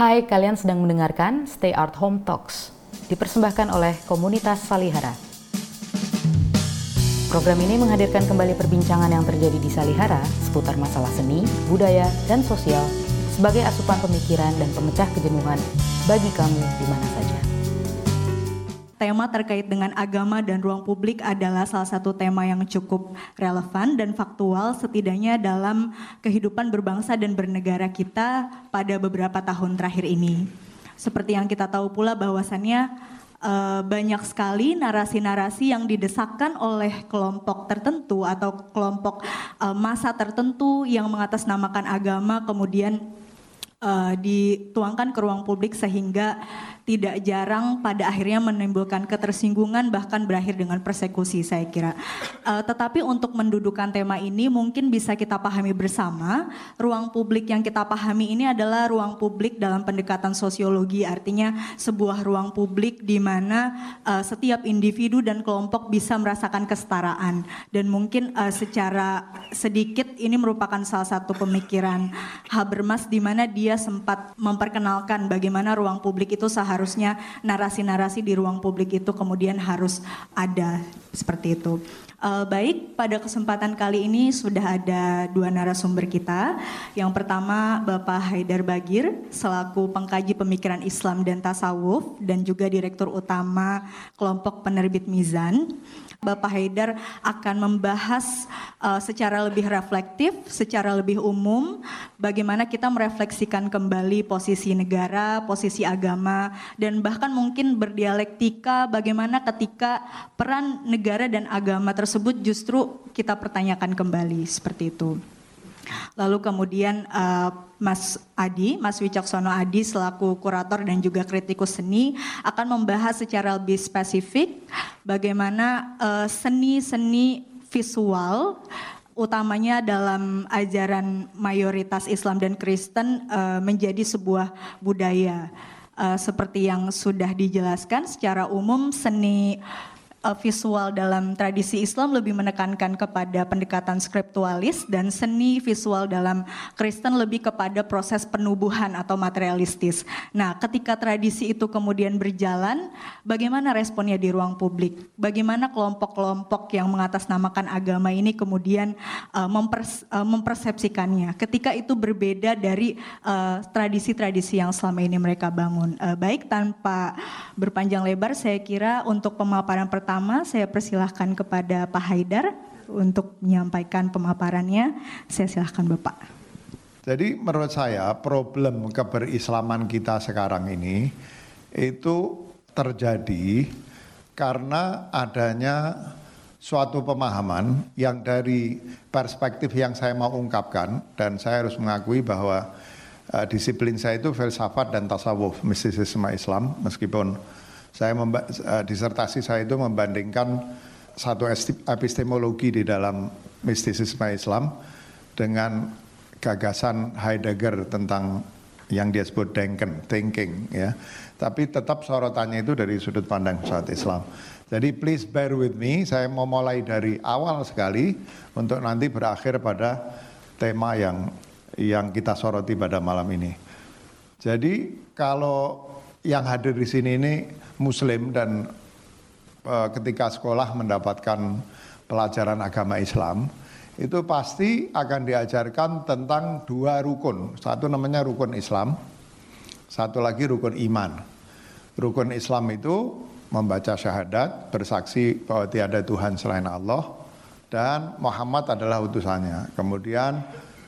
Hai, kalian sedang mendengarkan Stay Art Home Talks, dipersembahkan oleh komunitas Salihara. Program ini menghadirkan kembali perbincangan yang terjadi di Salihara seputar masalah seni, budaya, dan sosial sebagai asupan pemikiran dan pemecah kejenuhan bagi kamu di mana saja. Tema terkait dengan agama dan ruang publik adalah salah satu tema yang cukup relevan dan faktual setidaknya dalam kehidupan berbangsa dan bernegara kita pada beberapa tahun terakhir ini. Seperti yang kita tahu pula bahwasannya uh, banyak sekali narasi-narasi yang didesakkan oleh kelompok tertentu atau kelompok uh, masa tertentu yang mengatasnamakan agama kemudian uh, dituangkan ke ruang publik sehingga tidak jarang pada akhirnya menimbulkan ketersinggungan bahkan berakhir dengan persekusi saya kira. Uh, tetapi untuk mendudukan tema ini mungkin bisa kita pahami bersama. Ruang publik yang kita pahami ini adalah ruang publik dalam pendekatan sosiologi. Artinya sebuah ruang publik di mana uh, setiap individu dan kelompok bisa merasakan kesetaraan. Dan mungkin uh, secara sedikit ini merupakan salah satu pemikiran Habermas di mana dia sempat memperkenalkan bagaimana ruang publik itu seharusnya seharusnya narasi-narasi di ruang publik itu kemudian harus ada seperti itu. Uh, baik, pada kesempatan kali ini sudah ada dua narasumber kita. Yang pertama Bapak Haidar Bagir selaku pengkaji pemikiran Islam dan tasawuf dan juga Direktur Utama kelompok penerbit Mizan. Bapak Haidar akan membahas uh, secara lebih reflektif, secara lebih umum, bagaimana kita merefleksikan kembali posisi negara, posisi agama, dan bahkan mungkin berdialektika bagaimana ketika peran negara dan agama tersebut justru kita pertanyakan kembali seperti itu. Lalu kemudian uh, Mas Adi, Mas Wicaksono Adi selaku kurator dan juga kritikus seni akan membahas secara lebih spesifik bagaimana uh, seni-seni visual utamanya dalam ajaran mayoritas Islam dan Kristen uh, menjadi sebuah budaya. Uh, seperti yang sudah dijelaskan secara umum seni uh, visual dalam tradisi Islam lebih menekankan kepada pendekatan skriptualis dan seni visual dalam Kristen lebih kepada proses penubuhan atau materialistis. Nah, ketika tradisi itu kemudian berjalan, bagaimana responnya di ruang publik? Bagaimana kelompok-kelompok yang mengatasnamakan agama ini kemudian uh, mempers, uh, mempersepsikannya? Ketika itu berbeda dari tradisi-tradisi uh, yang selama ini mereka bangun. Uh, baik tanpa berpanjang lebar, saya kira untuk pemaparan pertama pertama saya persilahkan kepada Pak Haidar untuk menyampaikan pemaparannya. Saya silahkan Bapak. Jadi menurut saya problem keberislaman kita sekarang ini itu terjadi karena adanya suatu pemahaman yang dari perspektif yang saya mau ungkapkan dan saya harus mengakui bahwa uh, disiplin saya itu filsafat dan tasawuf mistisisme Islam meskipun saya uh, disertasi saya itu membandingkan satu epistemologi di dalam mistisisme Islam dengan gagasan Heidegger tentang yang dia sebut denken, thinking ya. Tapi tetap sorotannya itu dari sudut pandang saat Islam. Jadi please bear with me, saya mau mulai dari awal sekali untuk nanti berakhir pada tema yang yang kita soroti pada malam ini. Jadi kalau yang hadir di sini ini Muslim dan e, ketika sekolah mendapatkan pelajaran agama Islam itu pasti akan diajarkan tentang dua rukun. Satu namanya rukun Islam, satu lagi rukun iman. Rukun Islam itu membaca syahadat, bersaksi bahwa tiada Tuhan selain Allah dan Muhammad adalah utusannya. Kemudian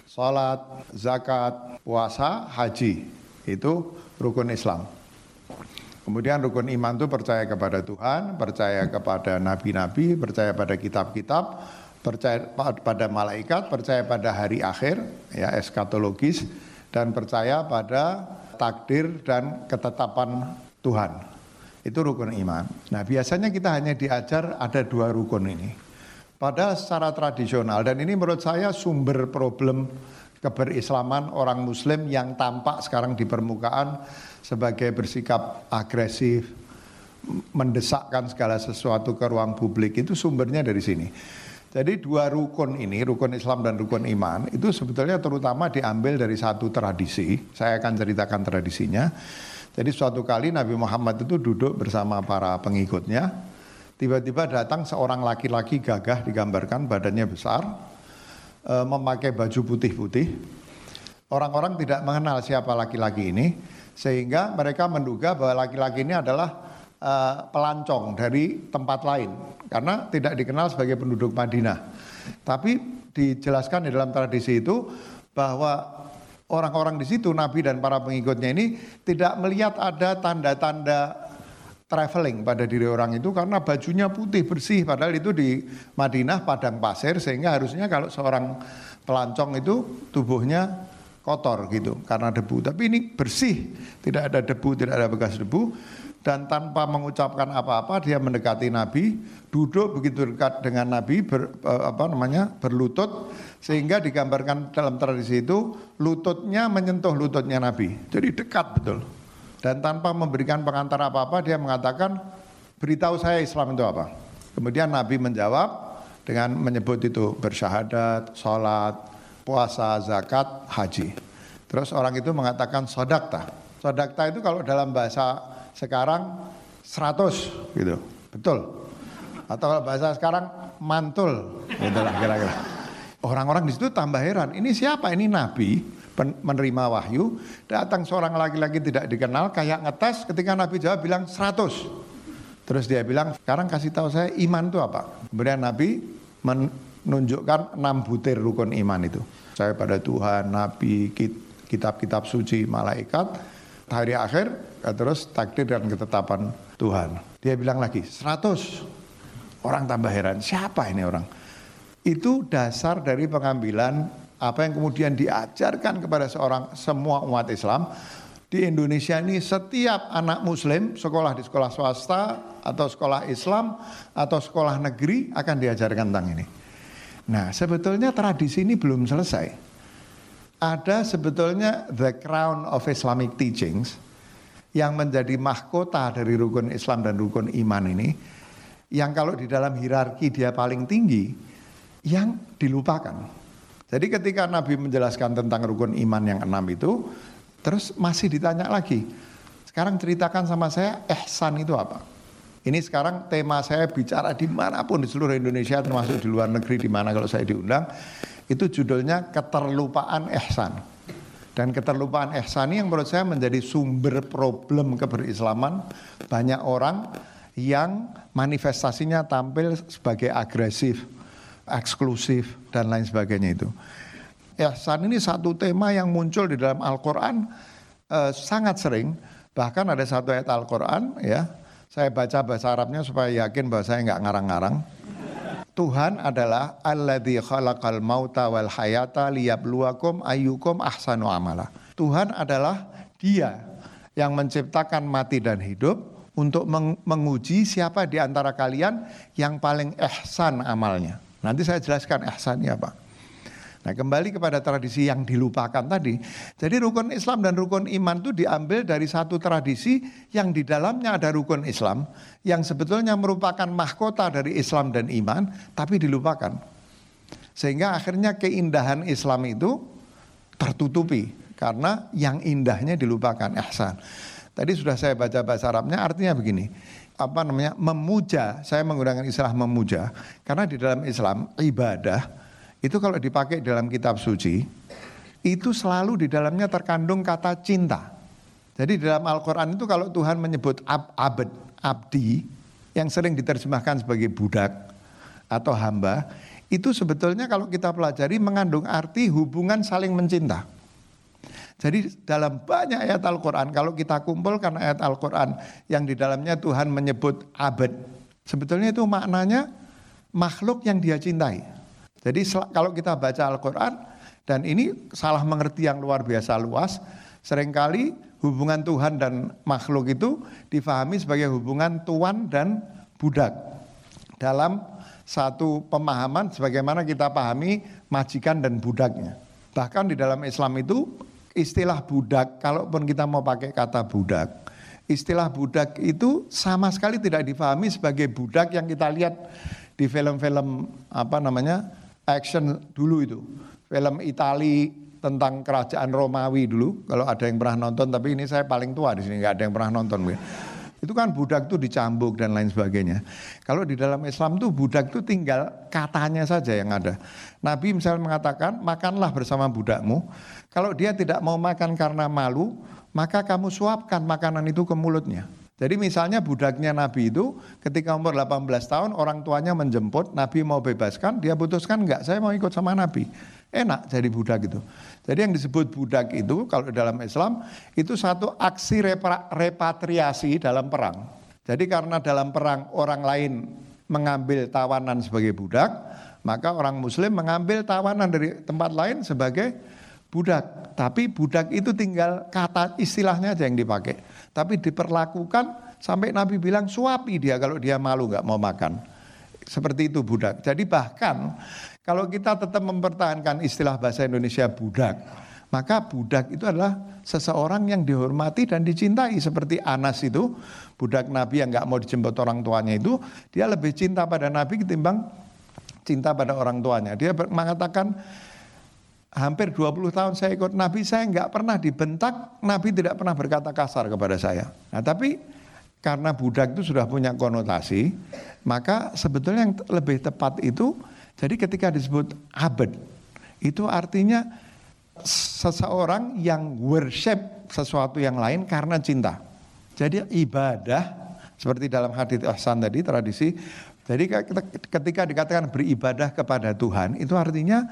salat, zakat, puasa, haji itu rukun Islam. Kemudian rukun iman itu percaya kepada Tuhan, percaya kepada nabi-nabi, percaya pada kitab-kitab, percaya pada malaikat, percaya pada hari akhir, ya eskatologis, dan percaya pada takdir dan ketetapan Tuhan. Itu rukun iman. Nah biasanya kita hanya diajar ada dua rukun ini. Pada secara tradisional, dan ini menurut saya sumber problem keberislaman orang muslim yang tampak sekarang di permukaan sebagai bersikap agresif, mendesakkan segala sesuatu ke ruang publik itu sumbernya dari sini. Jadi dua rukun ini, rukun Islam dan rukun iman, itu sebetulnya terutama diambil dari satu tradisi. Saya akan ceritakan tradisinya. Jadi suatu kali Nabi Muhammad itu duduk bersama para pengikutnya. Tiba-tiba datang seorang laki-laki gagah digambarkan badannya besar, eh, memakai baju putih-putih. Orang-orang tidak mengenal siapa laki-laki ini, sehingga mereka menduga bahwa laki-laki ini adalah uh, pelancong dari tempat lain karena tidak dikenal sebagai penduduk Madinah. Tapi dijelaskan di dalam tradisi itu bahwa orang-orang di situ Nabi dan para pengikutnya ini tidak melihat ada tanda-tanda traveling pada diri orang itu karena bajunya putih bersih padahal itu di Madinah padang pasir sehingga harusnya kalau seorang pelancong itu tubuhnya kotor gitu karena debu tapi ini bersih tidak ada debu tidak ada bekas debu dan tanpa mengucapkan apa-apa dia mendekati Nabi, duduk begitu dekat dengan Nabi ber, eh, apa namanya berlutut sehingga digambarkan dalam tradisi itu lututnya menyentuh lututnya Nabi. Jadi dekat betul. Dan tanpa memberikan pengantar apa-apa dia mengatakan beritahu saya Islam itu apa. Kemudian Nabi menjawab dengan menyebut itu bersyahadat, sholat, puasa, zakat, haji. Terus orang itu mengatakan sodakta. Sodakta itu kalau dalam bahasa sekarang 100 gitu. Betul. Atau kalau bahasa sekarang mantul gitu lah kira-kira. Orang-orang di situ tambah heran, ini siapa? Ini nabi menerima wahyu, datang seorang laki-laki tidak dikenal kayak ngetes ketika Nabi jawab bilang 100. Terus dia bilang, sekarang kasih tahu saya iman itu apa? Kemudian Nabi menunjukkan enam butir rukun iman itu. Saya pada Tuhan, Nabi, kitab-kitab suci, malaikat, hari akhir ya terus takdir dan ketetapan Tuhan. Dia bilang lagi 100 orang tambah heran siapa ini orang? Itu dasar dari pengambilan apa yang kemudian diajarkan kepada seorang semua umat Islam di Indonesia ini setiap anak muslim sekolah di sekolah swasta atau sekolah Islam atau sekolah negeri akan diajarkan tentang ini. Nah sebetulnya tradisi ini belum selesai ada sebetulnya the crown of Islamic teachings yang menjadi mahkota dari rukun Islam dan rukun iman ini yang kalau di dalam hierarki dia paling tinggi yang dilupakan. Jadi ketika Nabi menjelaskan tentang rukun iman yang enam itu terus masih ditanya lagi. Sekarang ceritakan sama saya ihsan itu apa? Ini sekarang tema saya bicara di mana pun di seluruh Indonesia termasuk di luar negeri di mana kalau saya diundang itu judulnya keterlupaan ihsan. Dan keterlupaan ihsan ini yang menurut saya menjadi sumber problem keberislaman banyak orang yang manifestasinya tampil sebagai agresif, eksklusif dan lain sebagainya itu. Ihsan ini satu tema yang muncul di dalam Al-Qur'an eh, sangat sering, bahkan ada satu ayat Al-Qur'an ya. Saya baca bahasa Arabnya supaya yakin bahwa saya nggak ngarang-ngarang. Tuhan adalah alladzi khalaqal mauta wal hayata liyabluwakum ayyukum ahsanu amala. Tuhan adalah Dia yang menciptakan mati dan hidup untuk menguji siapa di antara kalian yang paling ihsan amalnya. Nanti saya jelaskan ihsannya apa. Nah kembali kepada tradisi yang dilupakan tadi. Jadi rukun Islam dan rukun iman itu diambil dari satu tradisi yang di dalamnya ada rukun Islam. Yang sebetulnya merupakan mahkota dari Islam dan iman tapi dilupakan. Sehingga akhirnya keindahan Islam itu tertutupi. Karena yang indahnya dilupakan, ihsan. Tadi sudah saya baca bahasa Arabnya artinya begini apa namanya memuja saya menggunakan istilah memuja karena di dalam Islam ibadah itu kalau dipakai dalam kitab suci, itu selalu di dalamnya terkandung kata cinta. Jadi dalam Al-Quran itu kalau Tuhan menyebut ab, abad, abdi, yang sering diterjemahkan sebagai budak atau hamba, itu sebetulnya kalau kita pelajari mengandung arti hubungan saling mencinta. Jadi dalam banyak ayat Al-Quran, kalau kita kumpulkan ayat Al-Quran yang di dalamnya Tuhan menyebut abad, sebetulnya itu maknanya makhluk yang dia cintai. Jadi kalau kita baca Al-Quran dan ini salah mengerti yang luar biasa luas, sering kali hubungan Tuhan dan makhluk itu difahami sebagai hubungan tuan dan budak. Dalam satu pemahaman sebagaimana kita pahami majikan dan budaknya. Bahkan di dalam Islam itu istilah budak, kalaupun kita mau pakai kata budak, istilah budak itu sama sekali tidak difahami sebagai budak yang kita lihat di film-film apa namanya action dulu itu. Film Itali tentang kerajaan Romawi dulu. Kalau ada yang pernah nonton, tapi ini saya paling tua di sini, nggak ada yang pernah nonton. Itu kan budak itu dicambuk dan lain sebagainya. Kalau di dalam Islam tuh budak itu tinggal katanya saja yang ada. Nabi misalnya mengatakan, makanlah bersama budakmu. Kalau dia tidak mau makan karena malu, maka kamu suapkan makanan itu ke mulutnya. Jadi misalnya budaknya Nabi itu ketika umur 18 tahun orang tuanya menjemput, Nabi mau bebaskan, dia putuskan enggak, saya mau ikut sama Nabi. Enak jadi budak itu. Jadi yang disebut budak itu kalau dalam Islam itu satu aksi repatriasi dalam perang. Jadi karena dalam perang orang lain mengambil tawanan sebagai budak, maka orang muslim mengambil tawanan dari tempat lain sebagai budak. Tapi budak itu tinggal kata istilahnya aja yang dipakai. Tapi diperlakukan sampai Nabi bilang suapi dia kalau dia malu nggak mau makan. Seperti itu budak. Jadi bahkan kalau kita tetap mempertahankan istilah bahasa Indonesia budak, maka budak itu adalah seseorang yang dihormati dan dicintai seperti Anas itu budak Nabi yang nggak mau dijemput orang tuanya itu dia lebih cinta pada Nabi ketimbang cinta pada orang tuanya. Dia mengatakan hampir 20 tahun saya ikut Nabi saya nggak pernah dibentak, Nabi tidak pernah berkata kasar kepada saya. Nah tapi karena budak itu sudah punya konotasi, maka sebetulnya yang lebih tepat itu jadi ketika disebut abad, itu artinya seseorang yang worship sesuatu yang lain karena cinta. Jadi ibadah seperti dalam hadits Ahsan tadi tradisi. Jadi ketika dikatakan beribadah kepada Tuhan itu artinya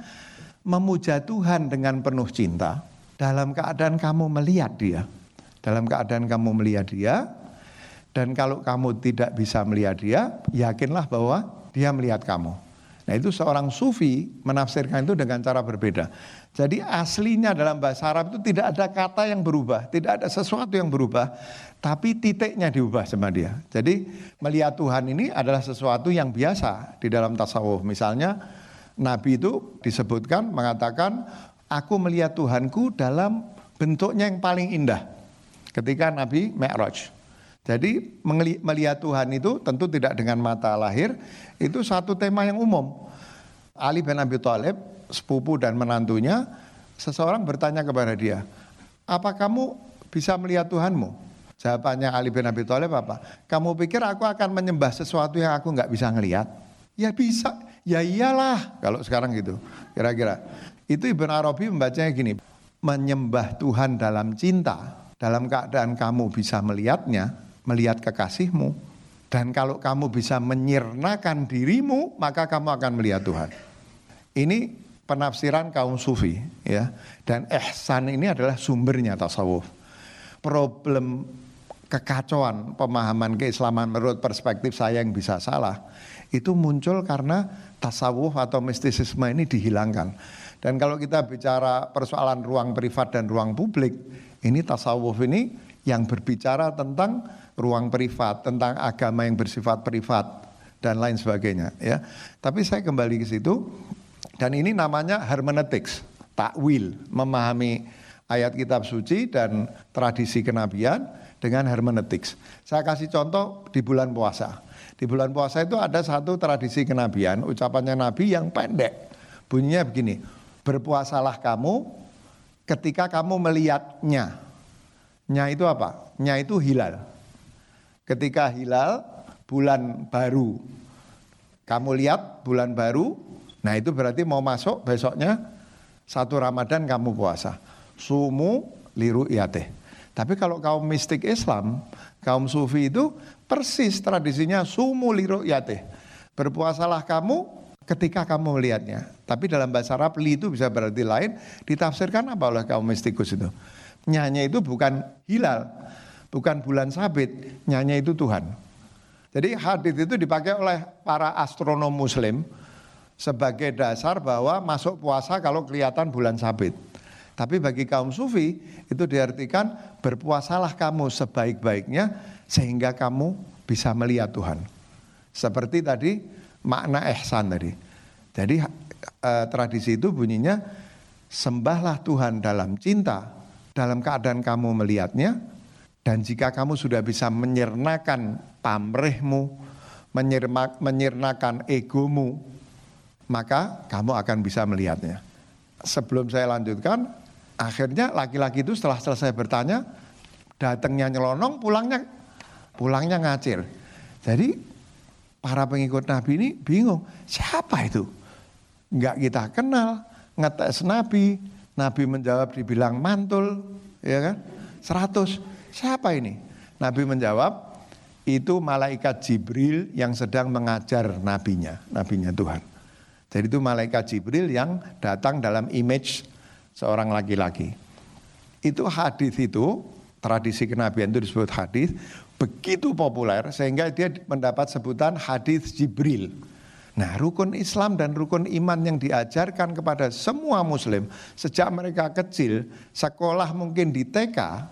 memuja Tuhan dengan penuh cinta dalam keadaan kamu melihat dia. Dalam keadaan kamu melihat dia dan kalau kamu tidak bisa melihat dia, yakinlah bahwa dia melihat kamu. Nah itu seorang sufi menafsirkan itu dengan cara berbeda. Jadi aslinya dalam bahasa Arab itu tidak ada kata yang berubah, tidak ada sesuatu yang berubah, tapi titiknya diubah sama dia. Jadi melihat Tuhan ini adalah sesuatu yang biasa di dalam tasawuf. Misalnya Nabi itu disebutkan mengatakan, aku melihat Tuhanku dalam bentuknya yang paling indah. Ketika Nabi Mi'raj. Jadi melihat Tuhan itu tentu tidak dengan mata lahir, itu satu tema yang umum. Ali bin Abi Thalib, sepupu dan menantunya, seseorang bertanya kepada dia, apa kamu bisa melihat Tuhanmu? Jawabannya Ali bin Abi Thalib apa? Kamu pikir aku akan menyembah sesuatu yang aku nggak bisa ngelihat? Ya bisa, ya iyalah kalau sekarang gitu, kira-kira. Itu Ibn Arabi membacanya gini, menyembah Tuhan dalam cinta, dalam keadaan kamu bisa melihatnya, melihat kekasihmu. Dan kalau kamu bisa menyirnakan dirimu, maka kamu akan melihat Tuhan. Ini penafsiran kaum sufi ya. Dan ihsan ini adalah sumbernya tasawuf. Problem kekacauan pemahaman keislaman menurut perspektif saya yang bisa salah itu muncul karena tasawuf atau mistisisme ini dihilangkan. Dan kalau kita bicara persoalan ruang privat dan ruang publik, ini tasawuf ini yang berbicara tentang ruang privat, tentang agama yang bersifat privat dan lain sebagainya ya. Tapi saya kembali ke situ dan ini namanya hermeneutics, takwil, memahami ayat kitab suci dan tradisi kenabian dengan hermeneutics. Saya kasih contoh di bulan puasa. Di bulan puasa itu ada satu tradisi kenabian, ucapannya Nabi yang pendek. Bunyinya begini, berpuasalah kamu ketika kamu melihatnya. Nya itu apa? Nya itu hilal. Ketika hilal bulan baru, kamu lihat bulan baru, nah itu berarti mau masuk besoknya satu Ramadan kamu puasa. Sumu liru iate. Tapi kalau kaum mistik Islam, kaum sufi itu persis tradisinya sumu liru iate. Berpuasalah kamu ketika kamu melihatnya. Tapi dalam bahasa Arab li itu bisa berarti lain, ditafsirkan apa oleh kaum mistikus itu? Nyanyi itu bukan hilal, bukan bulan sabit, nyanyi itu Tuhan. Jadi hadis itu dipakai oleh para astronom muslim sebagai dasar bahwa masuk puasa kalau kelihatan bulan sabit. Tapi bagi kaum sufi itu diartikan berpuasalah kamu sebaik-baiknya sehingga kamu bisa melihat Tuhan. Seperti tadi makna ihsan tadi. Jadi eh, tradisi itu bunyinya sembahlah Tuhan dalam cinta, dalam keadaan kamu melihatnya, dan jika kamu sudah bisa menyernakan pamrihmu, menyirnakan egomu, maka kamu akan bisa melihatnya. Sebelum saya lanjutkan, akhirnya laki-laki itu setelah selesai bertanya, datangnya nyelonong, pulangnya pulangnya ngacir. Jadi para pengikut Nabi ini bingung, siapa itu? Enggak kita kenal, ngetes Nabi, Nabi menjawab dibilang mantul, ya kan? 100. Siapa ini? Nabi menjawab, itu malaikat Jibril yang sedang mengajar nabinya, nabinya Tuhan. Jadi itu malaikat Jibril yang datang dalam image seorang laki-laki. Itu hadis itu, tradisi kenabian itu disebut hadis, begitu populer sehingga dia mendapat sebutan hadis Jibril. Nah, rukun Islam dan rukun iman yang diajarkan kepada semua muslim sejak mereka kecil, sekolah mungkin di TK,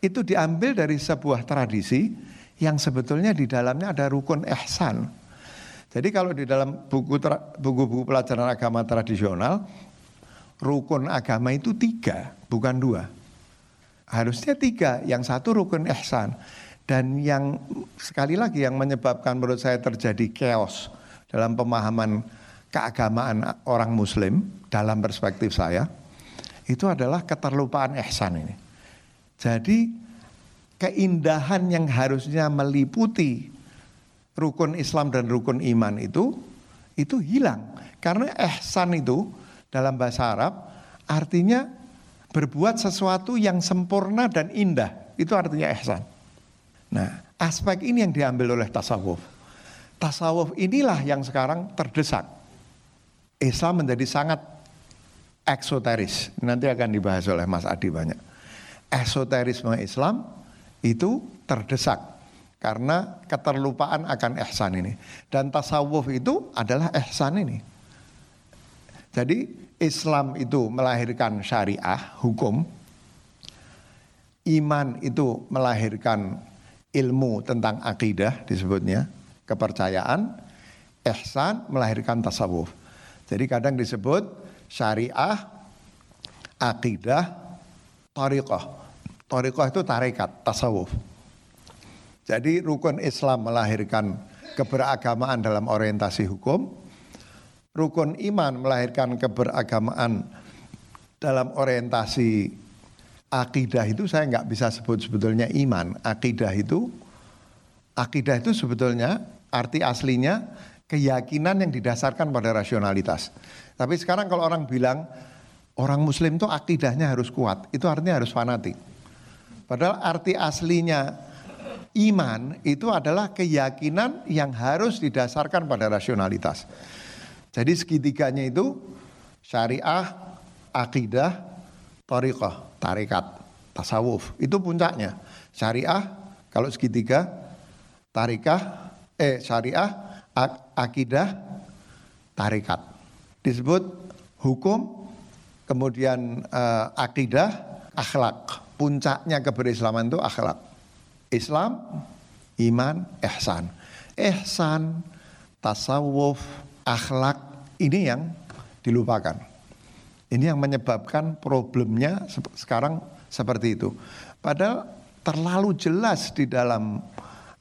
itu diambil dari sebuah tradisi yang sebetulnya di dalamnya ada rukun ihsan. Jadi kalau di dalam buku-buku pelajaran agama tradisional, rukun agama itu tiga, bukan dua. Harusnya tiga, yang satu rukun ihsan. Dan yang sekali lagi yang menyebabkan menurut saya terjadi chaos dalam pemahaman keagamaan orang muslim dalam perspektif saya, itu adalah keterlupaan ihsan ini. Jadi keindahan yang harusnya meliputi rukun Islam dan rukun iman itu itu hilang karena ihsan itu dalam bahasa Arab artinya berbuat sesuatu yang sempurna dan indah itu artinya ihsan. Nah, aspek ini yang diambil oleh tasawuf. Tasawuf inilah yang sekarang terdesak. Islam menjadi sangat eksoteris. Nanti akan dibahas oleh Mas Adi banyak. Esoterisme Islam itu terdesak karena keterlupaan akan ihsan ini. Dan tasawuf itu adalah ihsan ini. Jadi Islam itu melahirkan syariah, hukum. Iman itu melahirkan ilmu tentang akidah disebutnya, kepercayaan. Ihsan melahirkan tasawuf. Jadi kadang disebut syariah, akidah, tariqah. Torikoh itu tarekat, tasawuf. Jadi rukun Islam melahirkan keberagamaan dalam orientasi hukum. Rukun iman melahirkan keberagamaan dalam orientasi akidah itu saya nggak bisa sebut sebetulnya iman. Akidah itu akidah itu sebetulnya arti aslinya keyakinan yang didasarkan pada rasionalitas. Tapi sekarang kalau orang bilang orang muslim itu akidahnya harus kuat, itu artinya harus fanatik. Padahal arti aslinya iman itu adalah keyakinan yang harus didasarkan pada rasionalitas. Jadi segitiganya itu syariah, akidah, tariqah, tarikat, tasawuf. Itu puncaknya. Syariah kalau segitiga, tarikah, eh syariah, ak akidah, tarikat. Disebut hukum, kemudian uh, akidah, akhlak puncaknya keberislaman itu akhlak. Islam, iman, ihsan. Ihsan, tasawuf, akhlak ini yang dilupakan. Ini yang menyebabkan problemnya sekarang seperti itu. Padahal terlalu jelas di dalam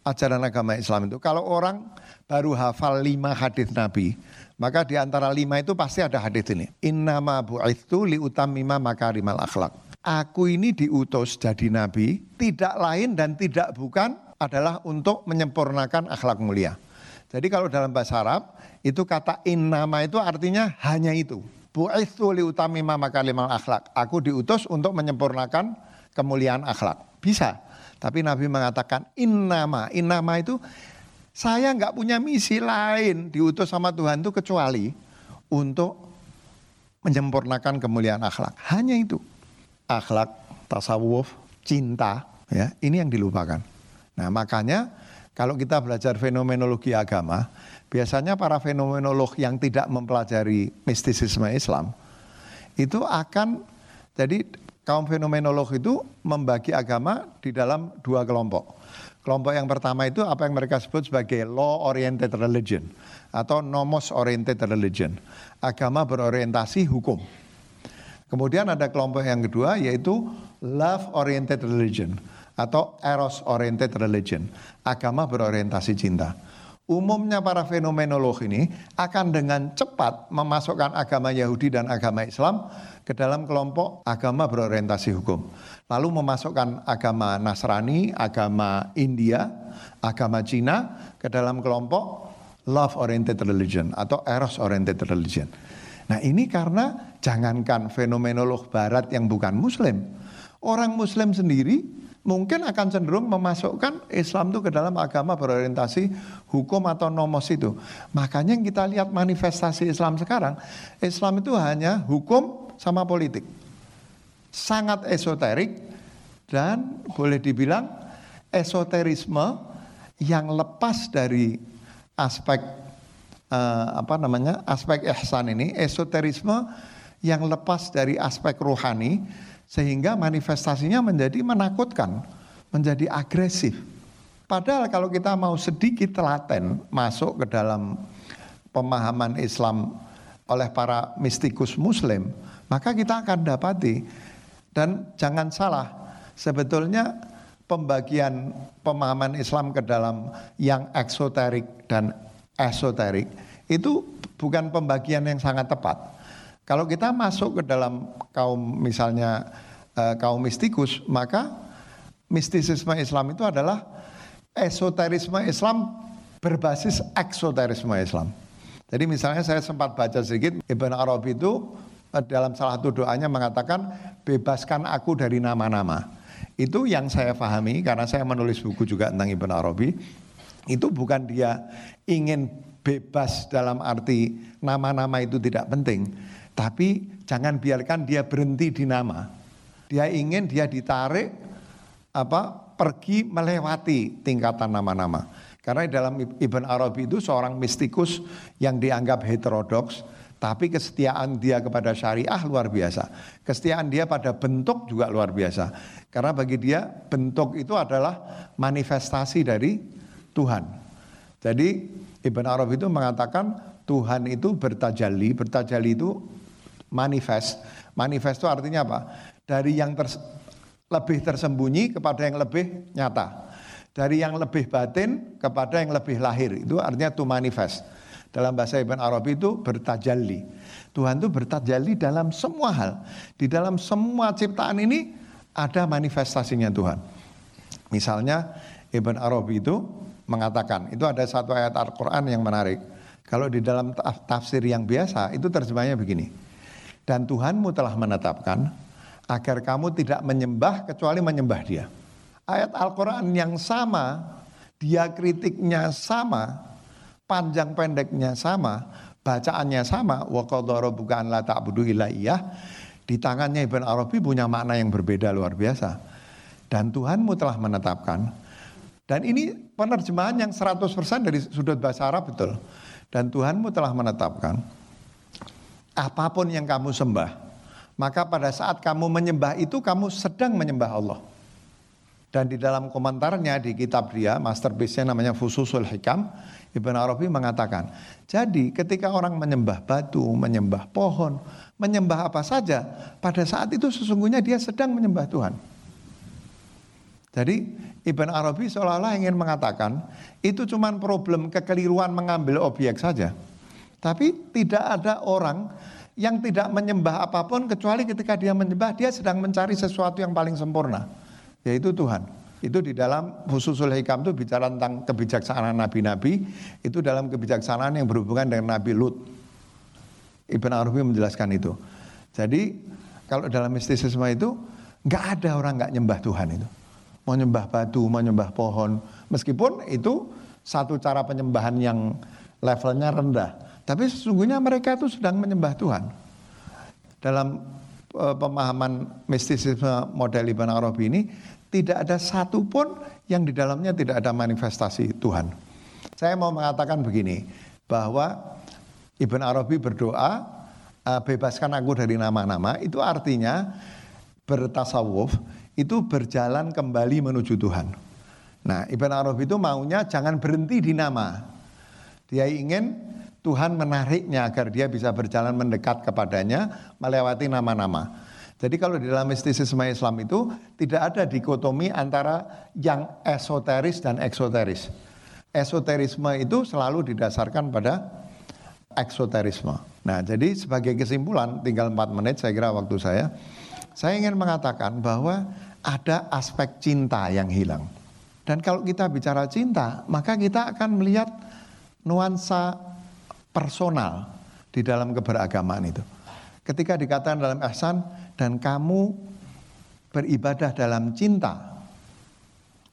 ajaran agama Islam itu. Kalau orang baru hafal lima hadis Nabi, maka di antara lima itu pasti ada hadis ini. Innama bu'ithu liutamima makarimal akhlak aku ini diutus jadi nabi tidak lain dan tidak bukan adalah untuk menyempurnakan akhlak mulia. Jadi kalau dalam bahasa Arab itu kata innama itu artinya hanya itu. Bu'ithu li utamima makalimal akhlak. Aku diutus untuk menyempurnakan kemuliaan akhlak. Bisa. Tapi Nabi mengatakan innama. Innama itu saya nggak punya misi lain diutus sama Tuhan itu kecuali untuk menyempurnakan kemuliaan akhlak. Hanya itu akhlak, tasawuf, cinta, ya ini yang dilupakan. Nah makanya kalau kita belajar fenomenologi agama, biasanya para fenomenolog yang tidak mempelajari mistisisme Islam itu akan jadi kaum fenomenolog itu membagi agama di dalam dua kelompok. Kelompok yang pertama itu apa yang mereka sebut sebagai law oriented religion atau nomos oriented religion. Agama berorientasi hukum. Kemudian ada kelompok yang kedua yaitu love oriented religion atau eros oriented religion, agama berorientasi cinta. Umumnya para fenomenolog ini akan dengan cepat memasukkan agama Yahudi dan agama Islam ke dalam kelompok agama berorientasi hukum. Lalu memasukkan agama Nasrani, agama India, agama Cina ke dalam kelompok love oriented religion atau eros oriented religion. Nah ini karena jangankan fenomenolog barat yang bukan muslim, orang muslim sendiri mungkin akan cenderung memasukkan Islam itu ke dalam agama berorientasi hukum atau nomos itu. Makanya yang kita lihat manifestasi Islam sekarang, Islam itu hanya hukum sama politik. Sangat esoterik dan boleh dibilang esoterisme yang lepas dari aspek uh, apa namanya aspek ihsan ini esoterisme yang lepas dari aspek rohani sehingga manifestasinya menjadi menakutkan, menjadi agresif. Padahal kalau kita mau sedikit telaten masuk ke dalam pemahaman Islam oleh para mistikus muslim, maka kita akan dapati dan jangan salah, sebetulnya pembagian pemahaman Islam ke dalam yang eksoterik dan esoterik itu bukan pembagian yang sangat tepat. Kalau kita masuk ke dalam kaum misalnya uh, kaum mistikus, maka mistisisme Islam itu adalah esoterisme Islam berbasis eksoterisme Islam. Jadi misalnya saya sempat baca sedikit Ibn Arabi itu eh, dalam salah satu doanya mengatakan bebaskan aku dari nama-nama. Itu yang saya pahami karena saya menulis buku juga tentang Ibn Arabi. Itu bukan dia ingin bebas dalam arti nama-nama itu tidak penting tapi jangan biarkan dia berhenti di nama. Dia ingin dia ditarik apa pergi melewati tingkatan nama-nama. Karena dalam Ibn Arabi itu seorang mistikus yang dianggap heterodoks, tapi kesetiaan dia kepada syariah luar biasa. Kesetiaan dia pada bentuk juga luar biasa. Karena bagi dia bentuk itu adalah manifestasi dari Tuhan. Jadi Ibn Arabi itu mengatakan Tuhan itu bertajalli, bertajalli itu manifest. Manifest itu artinya apa? Dari yang ters, lebih tersembunyi kepada yang lebih nyata. Dari yang lebih batin kepada yang lebih lahir. Itu artinya to manifest. Dalam bahasa Ibn Arabi itu bertajalli. Tuhan itu bertajalli dalam semua hal. Di dalam semua ciptaan ini ada manifestasinya Tuhan. Misalnya Ibn Arabi itu mengatakan, itu ada satu ayat Al-Quran yang menarik. Kalau di dalam tafsir yang biasa itu terjemahnya begini. Dan Tuhanmu telah menetapkan agar kamu tidak menyembah kecuali menyembah dia. Ayat Al-Quran yang sama, dia kritiknya sama, panjang pendeknya sama, bacaannya sama, wa bukan la ta'budu illa di tangannya Ibn Arabi punya makna yang berbeda luar biasa. Dan Tuhanmu telah menetapkan. Dan ini penerjemahan yang 100% dari sudut bahasa Arab betul. Dan Tuhanmu telah menetapkan apa pun yang kamu sembah, maka pada saat kamu menyembah itu kamu sedang menyembah Allah. Dan di dalam komentarnya di kitab dia, masterpiece-nya namanya Fususul Hikam, Ibn Arabi mengatakan, jadi ketika orang menyembah batu, menyembah pohon, menyembah apa saja, pada saat itu sesungguhnya dia sedang menyembah Tuhan. Jadi Ibn Arabi seolah-olah ingin mengatakan, itu cuma problem kekeliruan mengambil objek saja. Tapi tidak ada orang yang tidak menyembah apa pun kecuali ketika dia menyembah dia sedang mencari sesuatu yang paling sempurna yaitu Tuhan. Itu di dalam Fususul Hikam itu bicara tentang kebijaksanaan nabi-nabi, itu dalam kebijaksanaan yang berhubungan dengan Nabi Lut. Ibn Arabi menjelaskan itu. Jadi kalau dalam mistisisme itu nggak ada orang nggak nyembah Tuhan itu. Mau nyembah batu, mau nyembah pohon, meskipun itu satu cara penyembahan yang levelnya rendah. Tapi sesungguhnya mereka itu sedang menyembah Tuhan. Dalam uh, pemahaman mistisisme model Ibn Arabi ini, tidak ada satupun yang di dalamnya tidak ada manifestasi Tuhan. Saya mau mengatakan begini, bahwa Ibn Arabi berdoa, uh, bebaskan aku dari nama-nama, itu artinya bertasawuf, itu berjalan kembali menuju Tuhan. Nah, Ibn Arabi itu maunya jangan berhenti di nama. Dia ingin Tuhan menariknya agar dia bisa berjalan mendekat kepadanya melewati nama-nama. Jadi kalau di dalam mistisisme Islam itu tidak ada dikotomi antara yang esoteris dan eksoteris. esoterisme itu selalu didasarkan pada eksoterisme. Nah, jadi sebagai kesimpulan, tinggal 4 menit saya kira waktu saya, saya ingin mengatakan bahwa ada aspek cinta yang hilang. Dan kalau kita bicara cinta, maka kita akan melihat nuansa personal di dalam keberagamaan itu. Ketika dikatakan dalam ihsan dan kamu beribadah dalam cinta,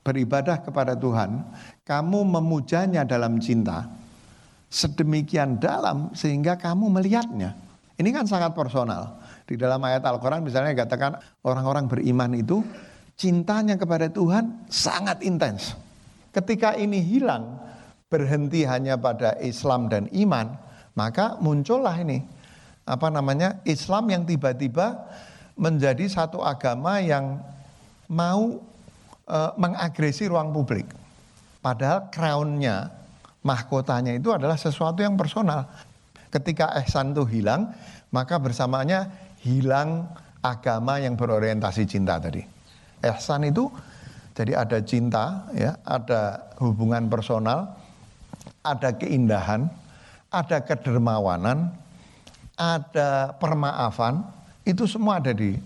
beribadah kepada Tuhan, kamu memujanya dalam cinta, sedemikian dalam sehingga kamu melihatnya. Ini kan sangat personal. Di dalam ayat Al-Quran misalnya dikatakan orang-orang beriman itu cintanya kepada Tuhan sangat intens. Ketika ini hilang, berhenti hanya pada Islam dan iman, maka muncullah ini apa namanya Islam yang tiba-tiba menjadi satu agama yang mau e, mengagresi ruang publik. Padahal crownnya, mahkotanya itu adalah sesuatu yang personal. Ketika ihsan itu hilang, maka bersamanya hilang agama yang berorientasi cinta tadi. Ihsan itu jadi ada cinta, ya, ada hubungan personal, ada keindahan, ada kedermawanan, ada permaafan, itu semua ada di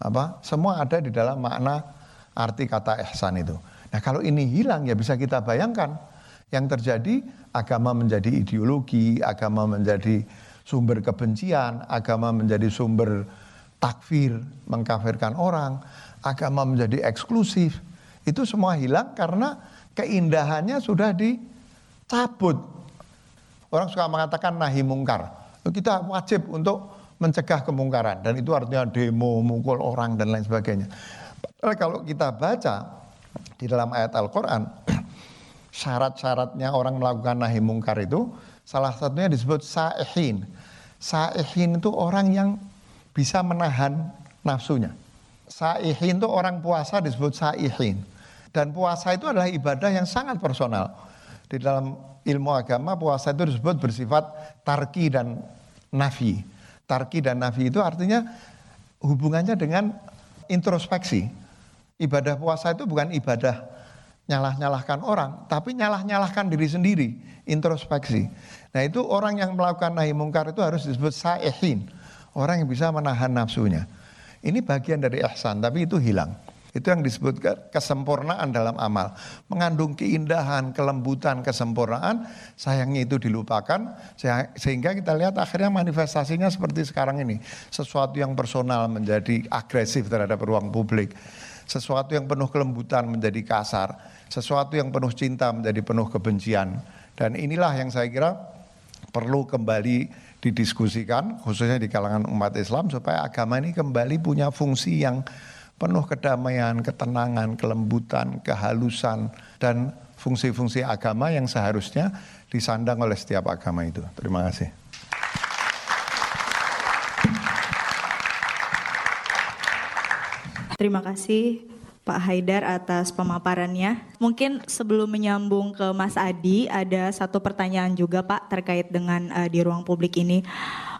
apa? Semua ada di dalam makna arti kata ihsan itu. Nah kalau ini hilang ya bisa kita bayangkan yang terjadi agama menjadi ideologi, agama menjadi sumber kebencian, agama menjadi sumber takfir, mengkafirkan orang, agama menjadi eksklusif. Itu semua hilang karena keindahannya sudah dicabut. Orang suka mengatakan nahi mungkar. Kita wajib untuk mencegah kemungkaran dan itu artinya demo, mukul orang dan lain sebagainya. Kalau kita baca di dalam ayat Al-Quran, syarat-syaratnya orang melakukan nahi mungkar itu, salah satunya disebut sa'ihin. Sa'ihin itu orang yang bisa menahan nafsunya. Sa'ihin itu orang puasa disebut sa'ihin. Dan puasa itu adalah ibadah yang sangat personal. Di dalam ilmu agama puasa itu disebut bersifat tarki dan nafi. Tarki dan nafi itu artinya hubungannya dengan introspeksi Ibadah puasa itu bukan ibadah nyalah-nyalahkan orang, tapi nyalah-nyalahkan diri sendiri, introspeksi. Nah itu orang yang melakukan nahi mungkar itu harus disebut sa'ihin, orang yang bisa menahan nafsunya. Ini bagian dari ihsan, tapi itu hilang. Itu yang disebut kesempurnaan dalam amal. Mengandung keindahan, kelembutan, kesempurnaan, sayangnya itu dilupakan. Sehingga kita lihat akhirnya manifestasinya seperti sekarang ini. Sesuatu yang personal menjadi agresif terhadap ruang publik sesuatu yang penuh kelembutan menjadi kasar, sesuatu yang penuh cinta menjadi penuh kebencian. Dan inilah yang saya kira perlu kembali didiskusikan khususnya di kalangan umat Islam supaya agama ini kembali punya fungsi yang penuh kedamaian, ketenangan, kelembutan, kehalusan dan fungsi-fungsi agama yang seharusnya disandang oleh setiap agama itu. Terima kasih. Terima kasih Pak Haidar atas pemaparannya. Mungkin sebelum menyambung ke Mas Adi, ada satu pertanyaan juga Pak terkait dengan uh, di ruang publik ini.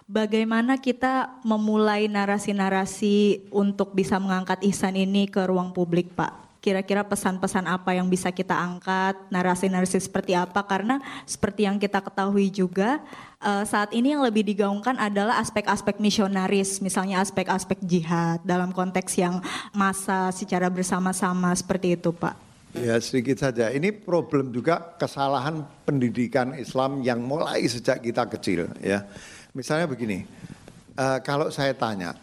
Bagaimana kita memulai narasi-narasi untuk bisa mengangkat ihsan ini ke ruang publik Pak? kira-kira pesan-pesan apa yang bisa kita angkat, narasi-narasi seperti apa karena seperti yang kita ketahui juga uh, saat ini yang lebih digaungkan adalah aspek-aspek misionaris, misalnya aspek-aspek jihad dalam konteks yang masa secara bersama-sama seperti itu, Pak. Ya sedikit saja. Ini problem juga kesalahan pendidikan Islam yang mulai sejak kita kecil ya. Misalnya begini, uh, kalau saya tanya,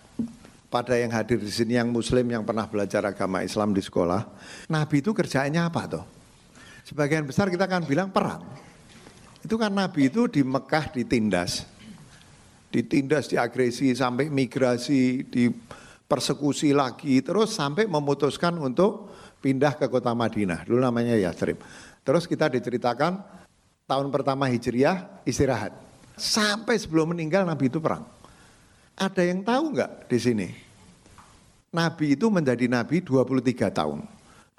pada yang hadir di sini yang muslim yang pernah belajar agama Islam di sekolah, Nabi itu kerjaannya apa toh? Sebagian besar kita akan bilang perang. Itu kan Nabi itu di Mekah ditindas. Ditindas, diagresi sampai migrasi, di persekusi lagi, terus sampai memutuskan untuk pindah ke kota Madinah. Dulu namanya Yathrib. Terus kita diceritakan tahun pertama Hijriah istirahat. Sampai sebelum meninggal Nabi itu perang. Ada yang tahu nggak di sini? Nabi itu menjadi nabi 23 tahun.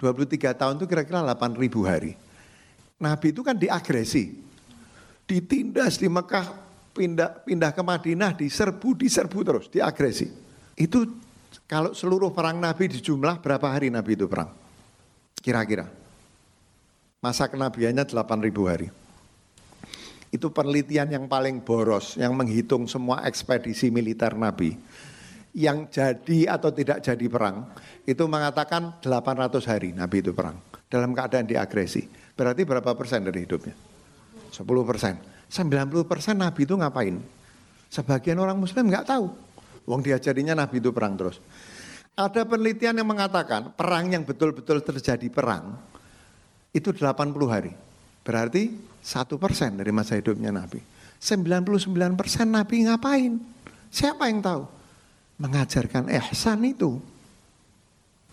23 tahun itu kira-kira 8 ribu hari. Nabi itu kan diagresi. Ditindas di Mekah, pindah, pindah ke Madinah, diserbu, diserbu terus, diagresi. Itu kalau seluruh perang Nabi di jumlah berapa hari Nabi itu perang? Kira-kira. Masa kenabiannya 8000 hari. Itu penelitian yang paling boros yang menghitung semua ekspedisi militer Nabi. Yang jadi atau tidak jadi perang itu mengatakan 800 hari Nabi itu perang dalam keadaan diagresi. Berarti berapa persen dari hidupnya? 10 persen. 90 persen Nabi itu ngapain? Sebagian orang Muslim nggak tahu. Wong diajarinya Nabi itu perang terus. Ada penelitian yang mengatakan perang yang betul-betul terjadi perang itu 80 hari. Berarti satu persen dari masa hidupnya Nabi. 99 persen Nabi ngapain? Siapa yang tahu? Mengajarkan ihsan itu.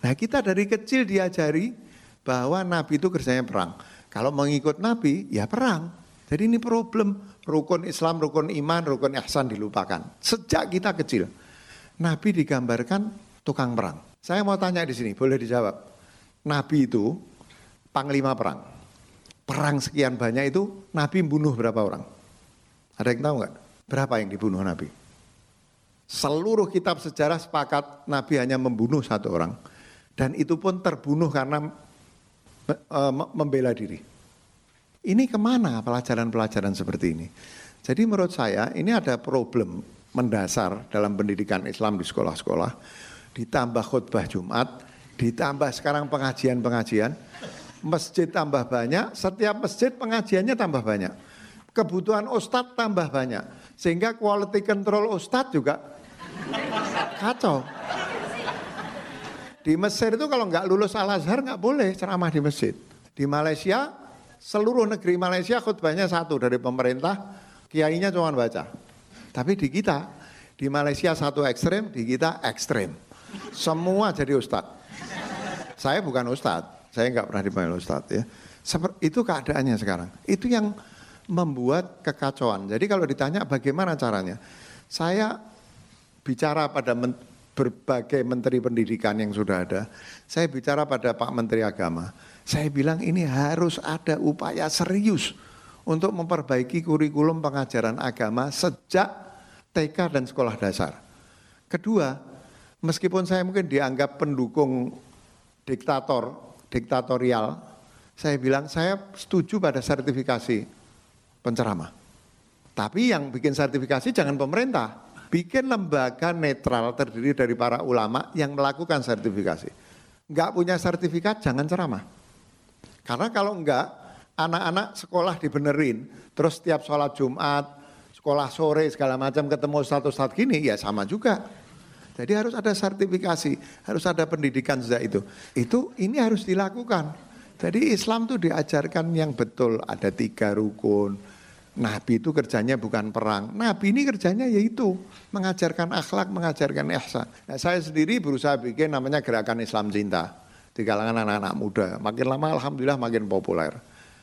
Nah kita dari kecil diajari bahwa Nabi itu kerjanya perang. Kalau mengikut Nabi ya perang. Jadi ini problem rukun Islam, rukun iman, rukun ihsan dilupakan. Sejak kita kecil. Nabi digambarkan tukang perang. Saya mau tanya di sini, boleh dijawab. Nabi itu panglima perang. Perang sekian banyak itu Nabi membunuh berapa orang? Ada yang tahu nggak? Berapa yang dibunuh Nabi? Seluruh kitab sejarah sepakat Nabi hanya membunuh satu orang. Dan itu pun terbunuh karena eh, membela diri. Ini ke mana pelajaran-pelajaran seperti ini? Jadi menurut saya ini ada problem mendasar dalam pendidikan Islam di sekolah-sekolah. Ditambah khutbah Jumat, ditambah sekarang pengajian-pengajian, masjid tambah banyak, setiap masjid pengajiannya tambah banyak. Kebutuhan ustadz tambah banyak. Sehingga quality control ustadz juga kacau. Di Mesir itu kalau nggak lulus Al-Azhar nggak boleh ceramah di masjid. Di Malaysia seluruh negeri Malaysia khutbahnya satu dari pemerintah, kiainya cuma baca. Tapi di kita, di Malaysia satu ekstrem, di kita ekstrem. Semua jadi ustadz. Saya bukan ustadz, saya nggak pernah dipanggil ustadz ya. Itu keadaannya sekarang. Itu yang membuat kekacauan. Jadi kalau ditanya bagaimana caranya, saya bicara pada men berbagai menteri pendidikan yang sudah ada, saya bicara pada Pak Menteri Agama saya bilang ini harus ada upaya serius untuk memperbaiki kurikulum pengajaran agama sejak TK dan sekolah dasar. Kedua, meskipun saya mungkin dianggap pendukung diktator, diktatorial, saya bilang saya setuju pada sertifikasi penceramah. Tapi yang bikin sertifikasi jangan pemerintah, bikin lembaga netral terdiri dari para ulama yang melakukan sertifikasi. Enggak punya sertifikat jangan ceramah. Karena kalau enggak, anak-anak sekolah dibenerin, terus setiap sholat Jumat, sekolah sore segala macam ketemu status-status gini, ya sama juga. Jadi harus ada sertifikasi, harus ada pendidikan sejak itu. Itu ini harus dilakukan. Jadi Islam itu diajarkan yang betul, ada tiga rukun. Nabi itu kerjanya bukan perang. Nabi ini kerjanya yaitu mengajarkan akhlak, mengajarkan ihsan. Nah, saya sendiri berusaha bikin namanya gerakan Islam cinta di kalangan anak-anak muda. Makin lama alhamdulillah makin populer.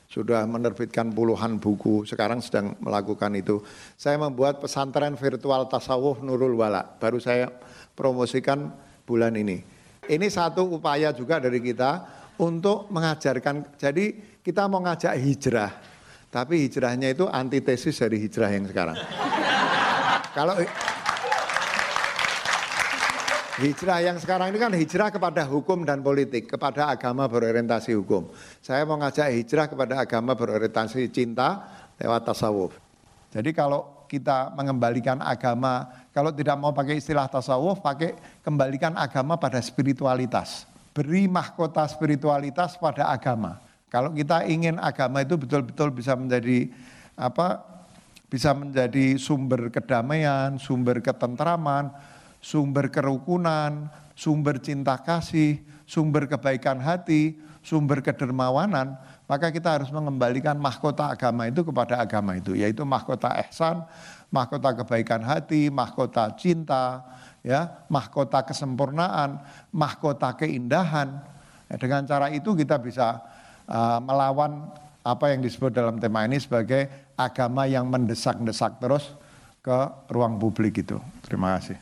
Sudah menerbitkan puluhan buku, sekarang sedang melakukan itu. Saya membuat pesantren virtual tasawuf Nurul Wala, baru saya promosikan bulan ini. Ini satu upaya juga dari kita untuk mengajarkan, jadi kita mau ngajak hijrah, tapi hijrahnya itu antitesis dari hijrah yang sekarang. Kalau Hijrah yang sekarang ini kan hijrah kepada hukum dan politik, kepada agama berorientasi hukum. Saya mau ngajak hijrah kepada agama berorientasi cinta lewat tasawuf. Jadi kalau kita mengembalikan agama, kalau tidak mau pakai istilah tasawuf, pakai kembalikan agama pada spiritualitas. Beri mahkota spiritualitas pada agama. Kalau kita ingin agama itu betul-betul bisa menjadi apa? Bisa menjadi sumber kedamaian, sumber ketentraman, sumber kerukunan, sumber cinta kasih, sumber kebaikan hati, sumber kedermawanan, maka kita harus mengembalikan mahkota agama itu kepada agama itu, yaitu mahkota ihsan, mahkota kebaikan hati, mahkota cinta, ya, mahkota kesempurnaan, mahkota keindahan. Ya, dengan cara itu kita bisa uh, melawan apa yang disebut dalam tema ini sebagai agama yang mendesak-desak terus ke ruang publik itu. Terima kasih.